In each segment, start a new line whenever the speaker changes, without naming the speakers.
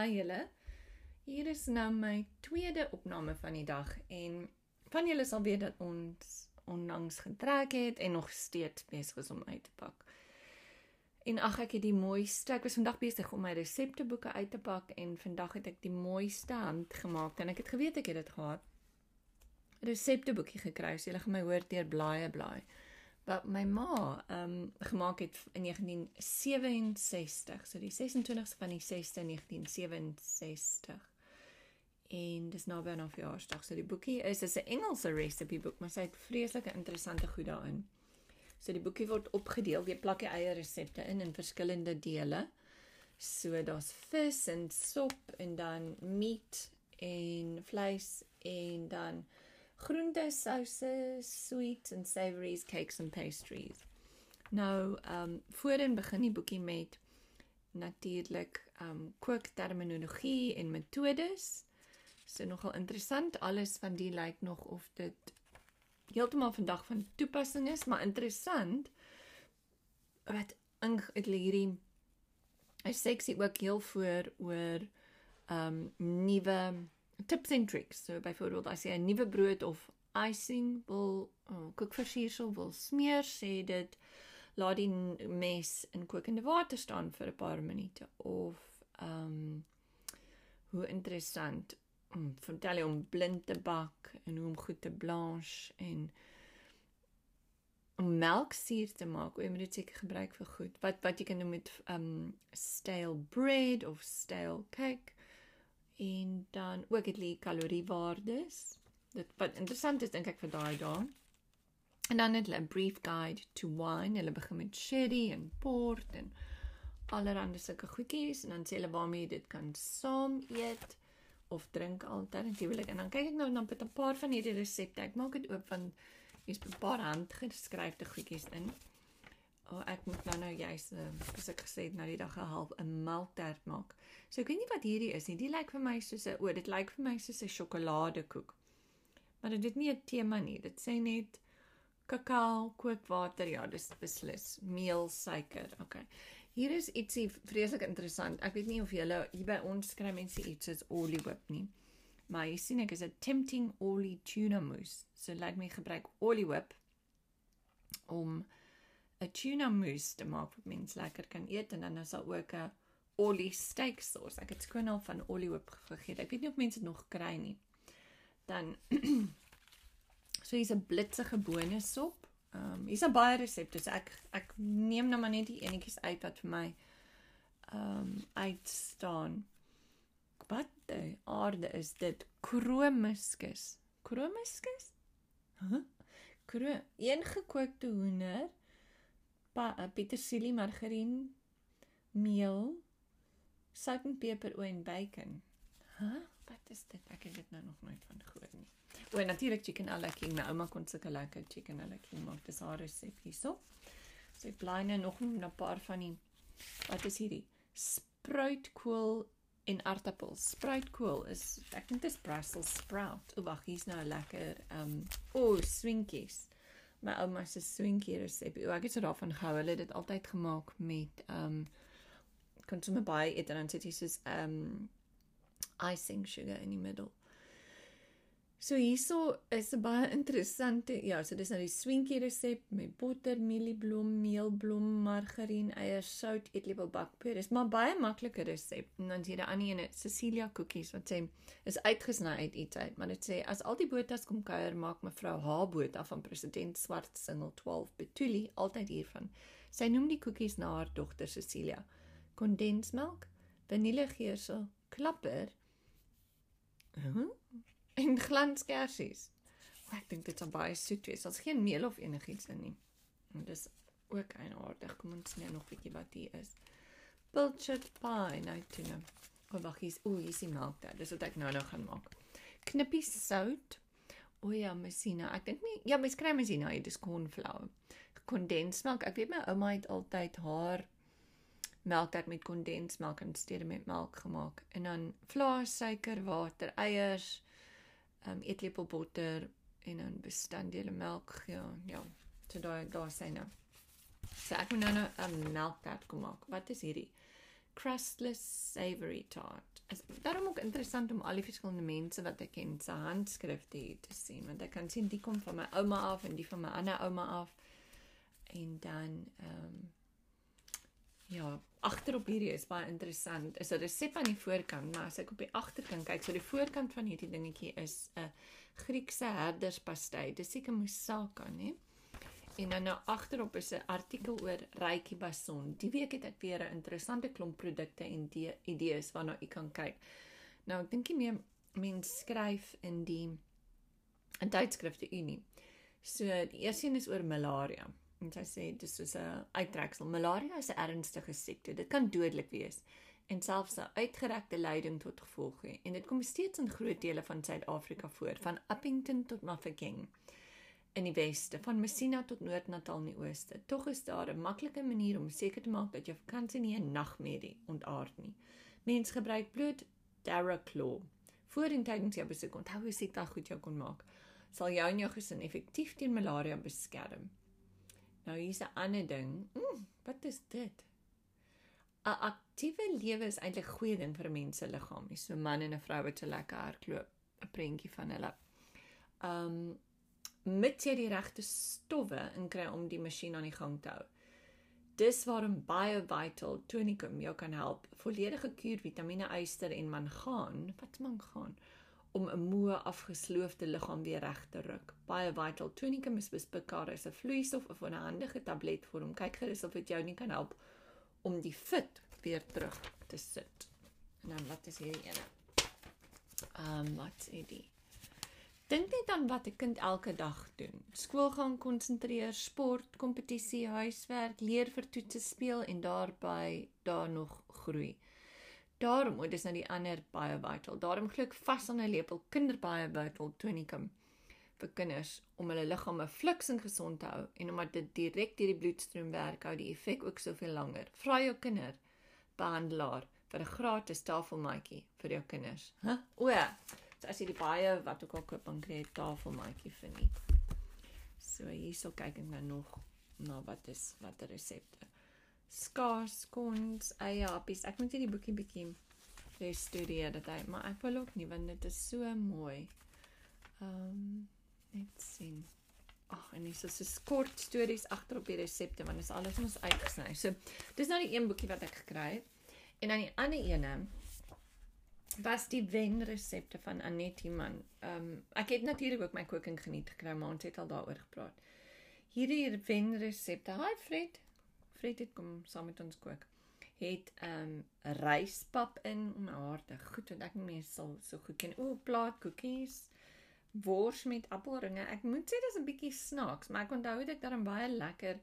Hi julle. Hier is nou my tweede opname van die dag en van julle sal weet dat ons onlangs getrek het en nog steeds besig is om uit te pak. En ag ek het die mooiste, ek was vandag besig om my resepteboeke uit te pak en vandag het ek die mooiste handgemaak en ek het geweet ek het dit gehad. Resepteboekie gekry, so julle gaan my hoor deur blaaie blaai. Wat my ma ehm um, gemaak het in 1967, so die 26ste van die 6ste 1967 en dis naby aan haar verjaarsdag. So die boekie is is 'n Engelse resepteboek, maar sy het vreeslike interessante goed daarin. So die boekie word opgedeel, jy plak jy eie resepte in in verskillende dele. So daar's vis en sop en dan meat en vleis en dan groente, souse, sweets and savories, cakes and pastries. Nou, ehm um, voorin begin die boekie met natuurlik ehm um, kookterminologie en metodes. So nogal interessant alles van die lyk nog of dit heeltemal vandag van toepassing is, maar interessant wat uit hierdie hy seksie ook heel voor oor ehm um, nuwe tips and tricks. So byvoorbeeld as jy 'n nuwe brood of icing wil oh, kookversiersel wil smeer, sê dit laat die mes in kokende water staan vir 'n paar minute of ehm um, hoe interessant om vertel jy om blind te bak en hoe om goed te blanche en om melksuur te maak. Jy moet dit seker gebruik vir goed. Wat wat jy kan doen met um stale bread of stale cake en dan ook dit die kaloriewaardes. Dit wat interessant is dink ek vir daai dae. En dan net 'n brief guide to wine. Hulle begin met sherry en port en allerlei sulke goedjies en dan sê hulle waarmee jy dit kan saam eet of drink alternatiefelik. En dan kyk ek nou dan met 'n paar van hierdie resepte. Ek maak dit oop van hier's 'n paar handgeskryfde goedjies in. O, oh, ek moet nou nou juist uh, soos ek gesê het nou die dag gehelp 'n melktert maak. So ek weet nie wat hierdie is nie. Die lyk vir my soos 'n o, oh, dit lyk vir my soos 'n sjokoladekoek. Maar dit is nie 'n tema nie. Dit sê net kakao, kookwater, ja, dis beslis meel, suiker. Okay. Hier is ietsie vreeslik interessant. Ek weet nie of julle hier by ons skryf mense iets as olie whip nie. Maar jy sien ek is 'n tempting olie tuna mousse. So laat my gebruik olie whip om 'n tuna mousse te maak wat mens lekker kan eet en dan is daar ook 'n olie steak sauce. Ek het skoon al van olie whip vergeet. Ek weet nie of mense dit nog kry nie. Dan so hier's 'n blitsige bonesop Ehm um, hier's 'n baie resepte. So ek ek neem nou maar net die enetjies uit wat vir my ehm um, uitstaan. Wat die aarde is dit kromuskus. Kromuskus? Hæ? Huh? Kro een gekookte hoender, uh, petersilie, margarien, meel, sout en peper, olie en bacon. Hæ? Huh? Wat is dit? Ek het dit nou nog nooit van gehoor nie. O, natuurlik chicken à la king. My ouma kon sulke lekker chicken à la king maak. Dis haar resep hierso. So ek bly nou nog 'n paar van die wat is hierdie? Spruitkool en aartappels. Spruitkool is ek dink dit is Brussels sprout. O, wag, hier's nou lekker ehm um, o, swinkies. My ouma se swinkie resep. O, ek het so daarvan gehou. Hulle het dit altyd gemaak met ehm um, kon sommer baie eet en dan sit jy soos ehm um, icing sugar in die middel. So hierso is 'n baie interessante ja, so dis nou die swinkie resep met botter, mielieblom, meelblom, margarien, eiers, sout, eetlepel bakpoeier. Dis maar baie maklike resep. En dan hier die ander ene, Cecilia koekies wat sê is uitgesny uit iets uit, maar dit sê as al die botas kom kuier, maak mevrou Habota van president Swart singel 12 Betulie altyd hiervan. Sy noem die koekies na haar dogter Cecilia. Kondensmelk, vanillegeersel, klapper Uh-huh. Glanskersies. Oh, ek dink dit sal baie soet wees. Daar's geen meel of enigiets in nie. En dis ook eienaardig. Kom ons sien nog 'n bietjie wat hier is. Pilchard pie, nou toe nou. Oh, wag, hier's o, hier's die melk daar. Dis wat ek nou nou gaan maak. Knippie sout. O ja, mesina. Ek dink nie ja, mens kry mesina, dit is cornflour. Kondensmelk. Ek weet my ouma het altyd haar melktert met kondensmelk en steede met melk gemaak en dan vla, suiker, water, eiers, um eetlepel botter en dan bestanddele melk ja, ja. So daai daar sê nou. So ek moet nou 'n nou, um, melktert kom maak. Wat is hierdie? Crustless savory tart. is daarom ook interessant om al die verskillende mense wat ek ken se handskrifte hier te sien want ek kan sien die kom van my ouma af en die van my ander ouma af en dan ehm um, ja, agterop hierdie is baie interessant. Is 'n resep aan die voorkant, maar as ek op die agterkant kyk, so die voorkant van hierdie dingetjie is 'n Griekse herderspastei. Dis seker moussaka, né? En dan nou agterop is 'n artikel oor Reiki Bason. Die week het ek weer 'n interessante klomp produkte en idees waarna u kan kyk. Nou, ek dink jy meer mens skryf in die in tydskrifte Unie. So die eerste een is oor malaria. En sy sê dis soos 'n uittreksel. Malaria is 'n ernstige siekte. Dit kan dodelik wees en selfs 'n uitgerekte lyding tot gevolg hê. En dit kom steeds in groot dele van Suid-Afrika voor, van Appington tot Mafeking in die weste, van Messina tot Noord-Natal in die ooste. Tog is daar 'n maklike manier om seker te maak dat jou vakansie nie 'n nagmerrie ontaard nie. Mense gebruik bloot Daraclaw. Voor en tydens jou besoek, onthou hoe siek dit goed jou kon maak, sal jou en jou gesin effektief teen malaria beskerm. Nou hier's 'n ander ding. Mm, wat is dit? 'n Aktiewe lewe is eintlik goeie ding vir 'n mens se liggaam. Dis so 'n man en 'n vrou wat so lekker hardloop. 'n Prentjie van hulle. Um met jy die regte stowwe inkry om die masjien aan die gang te hou. Dis waarom BioVital tonicum jou kan help. Volledige kuur vitamiene, yster en mangaan. Wat mangaan? Om 'n moe afgesloofde liggaam weer reg te ruk. Baie vital tonicum is beskikbaar as 'n vloeistof of 'n handige tabletvorm. Kyk gerus of dit jou nie kan help om die fit weer terug te sit. En dan wat is hierdie ene? Ehm um, wat sê die? Dink net aan wat 'n kind elke dag doen. Skool gaan konsentreer, sport, kompetisie, huiswerk, leer vir toetse speel en daarbey daar nog groei. Daarom, oh, dis nou die ander baie vital. Daarom glo ek vas aan 'n lepel kinderbaie vital tonicum vir kinders om hulle liggame fliks en gesond te hou en omdat dit direk deur die bloedstroom werk, hou die effek ook soveel langer. Vra jou kinder behandelaar vir 'n gratis tafelmaatjie vir jou kinders. Hæ? Huh? O ja. So as jy die baie wat ook al koop, dan kry jy tafelmaatjie vir nie. So hierso kyk ek nou nog na wat is watter resepte skaars kons eie happies. Ek moet hierdie boekie bietjie restudeer dat hy, maar ek wil ook nie want dit is so mooi. Ehm um, net sien. Ag, en dis so 'n kort stories agter op die resepte want dit is alles ons uitgesny. So, dis nou die een boekie wat ek gekry het. En dan die ander ene was die wen resepte van Annette Iman. Ehm um, ek het natuurlik ook my cooking geniet gekry, maar ons het al daaroor gepraat. Hierdie wen resepte. Hi Fred. Fred het kom saam met ons kook. Het ehm um, ryspap in om aarde. Goed, want ek nie sal so goed ken. O, plaat koekies. Wors met appelringe. Ek moet sê dis 'n bietjie snaaks, maar ek onthou dit het dan baie lekker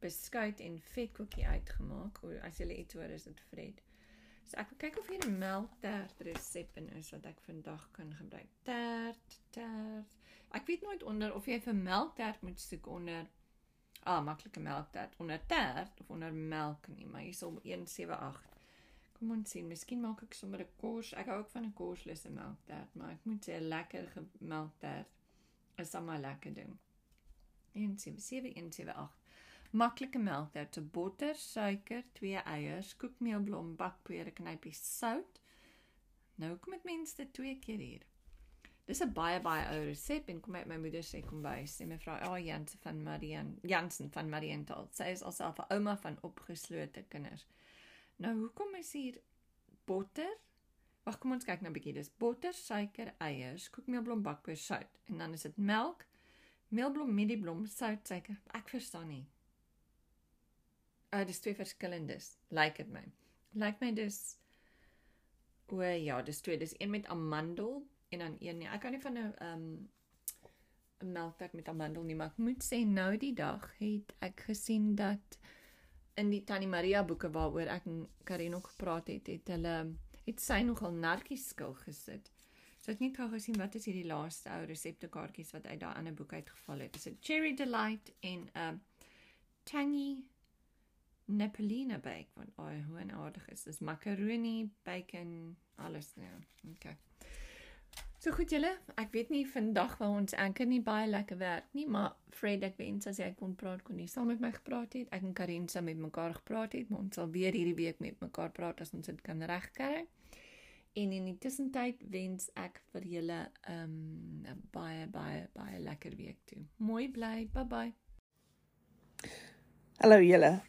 beskuit en vetkoekie uitgemaak. O, as jy iets hoor is dit Fred. So ek wil kyk of hier 'n melktert resep in is wat ek vandag kan gebruik. Tert, tert. Ek weet nooit onder of jy vir melktert moet soek onder ah, maklike melktert onder tert of onder melk nie, maar hier is om 178. Kom ons sien, miskien maak ek sommer 'n kos. Ek hou ook van 'n koslose melktert, maar ek moet sê 'n lekker melktert is sommer lekker ding. 177 Maklike melktert, te botter, suiker, 2 eiers, koekmeelblom, bakpoeier, knypie sout. Nou kom mense dit twee keer hier. Dis 'n baie baie ou resep en kom uit my moeder se kombuis. En mevrou A oh, Jansen van Marian Jansen van Mariental. Sy is alself 'n ouma van opgeslote kinders. Nou hoekom is hier botter? Wag, kom ons kyk nou 'n bietjie. Dis botter, suiker, eiers, koekmeelblom, bakpoeier, sout en dan is dit melk, meelblom, midieblom, sout, suiker. Ek verstaan nie. Ah, uh, dis twee verskillendes. Lyk dit my. Lyk my dis O ja, dis twee. Dis een met amandel en dan een nie. Ek kan nie van 'n ehm um, 'n melktert met amandel nie, maar ek moet sê nou die dag het ek gesien dat in die Tannie Maria boeke waaroor ek en Karin ook gepraat het, het hulle het sy nogal narkies skil gesit. So ek net gou gesien wat is hierdie laaste ou reseptekaartjies wat uit daai ander boek uitgeval het. Dis 'n cherry delight en 'n uh, tangy Napolina bake van oh, hoe en aardig is. Dis macaroni, bacon, alles nou. Okay. So goed julle, ek weet nie vandag waar ons anker nie baie lekker werk nie, maar Fred ek wens as jy kon praat kon nie saam met my gepraat het. Ek en Karin saam met mekaar gepraat het, maar ons sal weer hierdie week met mekaar praat as ons dit kan regkry. En in die tussentyd wens ek vir julle um 'n baie baie baie lekker week toe. Mooi bly. Bye bye.
Hallo julle.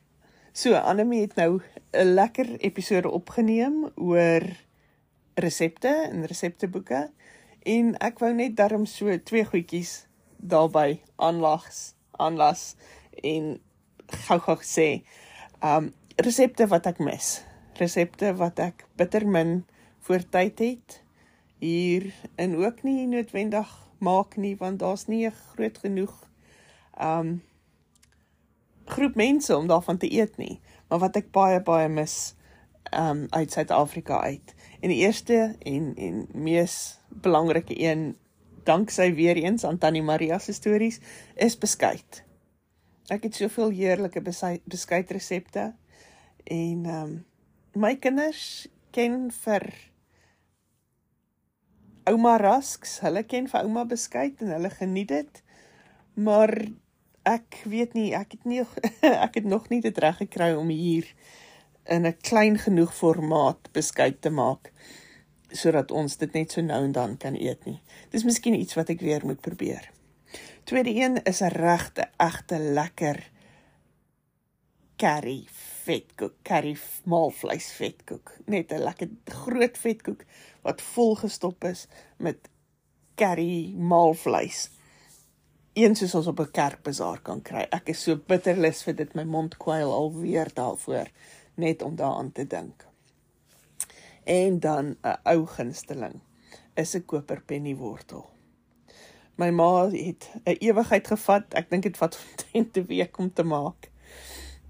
So Annelie het nou 'n lekker episode opgeneem oor resepte en resepteboeke en ek wou net darm so twee goedjies daarbey aanlags aanlas en gou-gou sê um resepte wat ek mis. Resepte wat ek bitter min voor tyd het hier en ook nie noodwendig maak nie want daar's nie groot genoeg um groep mense om daarvan te eet nie. Maar wat ek baie baie mis um uit Suid-Afrika uit. En die eerste en en mees belangrike een danksy weer eens aan Tannie Maria se stories is beskuit. Ek het soveel heerlike beskuitresepte en ehm um, my kinders ken vir ouma rasks, hulle ken vir ouma beskuit en hulle geniet dit. Maar ek weet nie, ek het nie ek het nog nie dit reg gekry om hier in 'n klein genoeg formaat beskuit te maak sodat ons dit net so nou en dan kan eet nie. Dis miskien iets wat ek weer moet probeer. Tweede een is 'n regte, egte lekker curry vetkoek, curry maalvleis vetkoek. Net 'n lekker groot vetkoek wat vol gestop is met curry maalvleis. Een soos ons op 'n kerkbazaar kan kry. Ek is so bitterlus vir dit my mond kwyl alweer daarvoor net om daaraan te dink. En dan 'n ou gunsteling is 'n koperpenniewortel. My ma het 'n ewigheid gevat. Ek dink dit vat omtrent 'n week om te maak.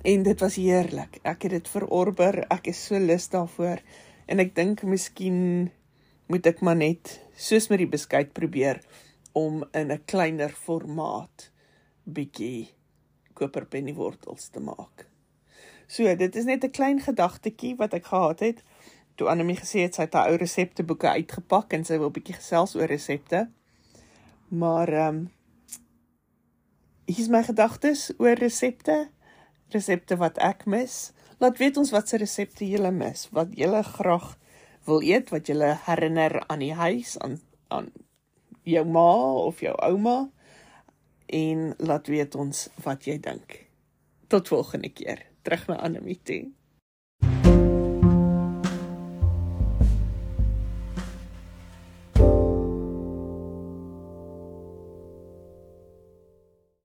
En dit was heerlik. Ek het dit verorber. Ek is so lus daarvoor. En ek dink miskien moet ek maar net soos met die beskuit probeer om in 'n kleiner formaat bietjie koperpenniewortels te maak. So, dit is net 'n klein gedagtetjie wat ek gehad het toe Annelie gesê het sy het haar ou resepteboeke uitgepak en sy wil bietjie gesels oor resepte. Maar ehm um, hier is my gedagtes oor resepte. Resepte wat ek mis. Laat weet ons wat se resepte jy mis, wat jy graag wil eet, wat jy herinner aan die huis, aan aan jou ma of jou ouma en laat weet ons wat jy dink. Tot volgende keer. Terug na Annelie toe.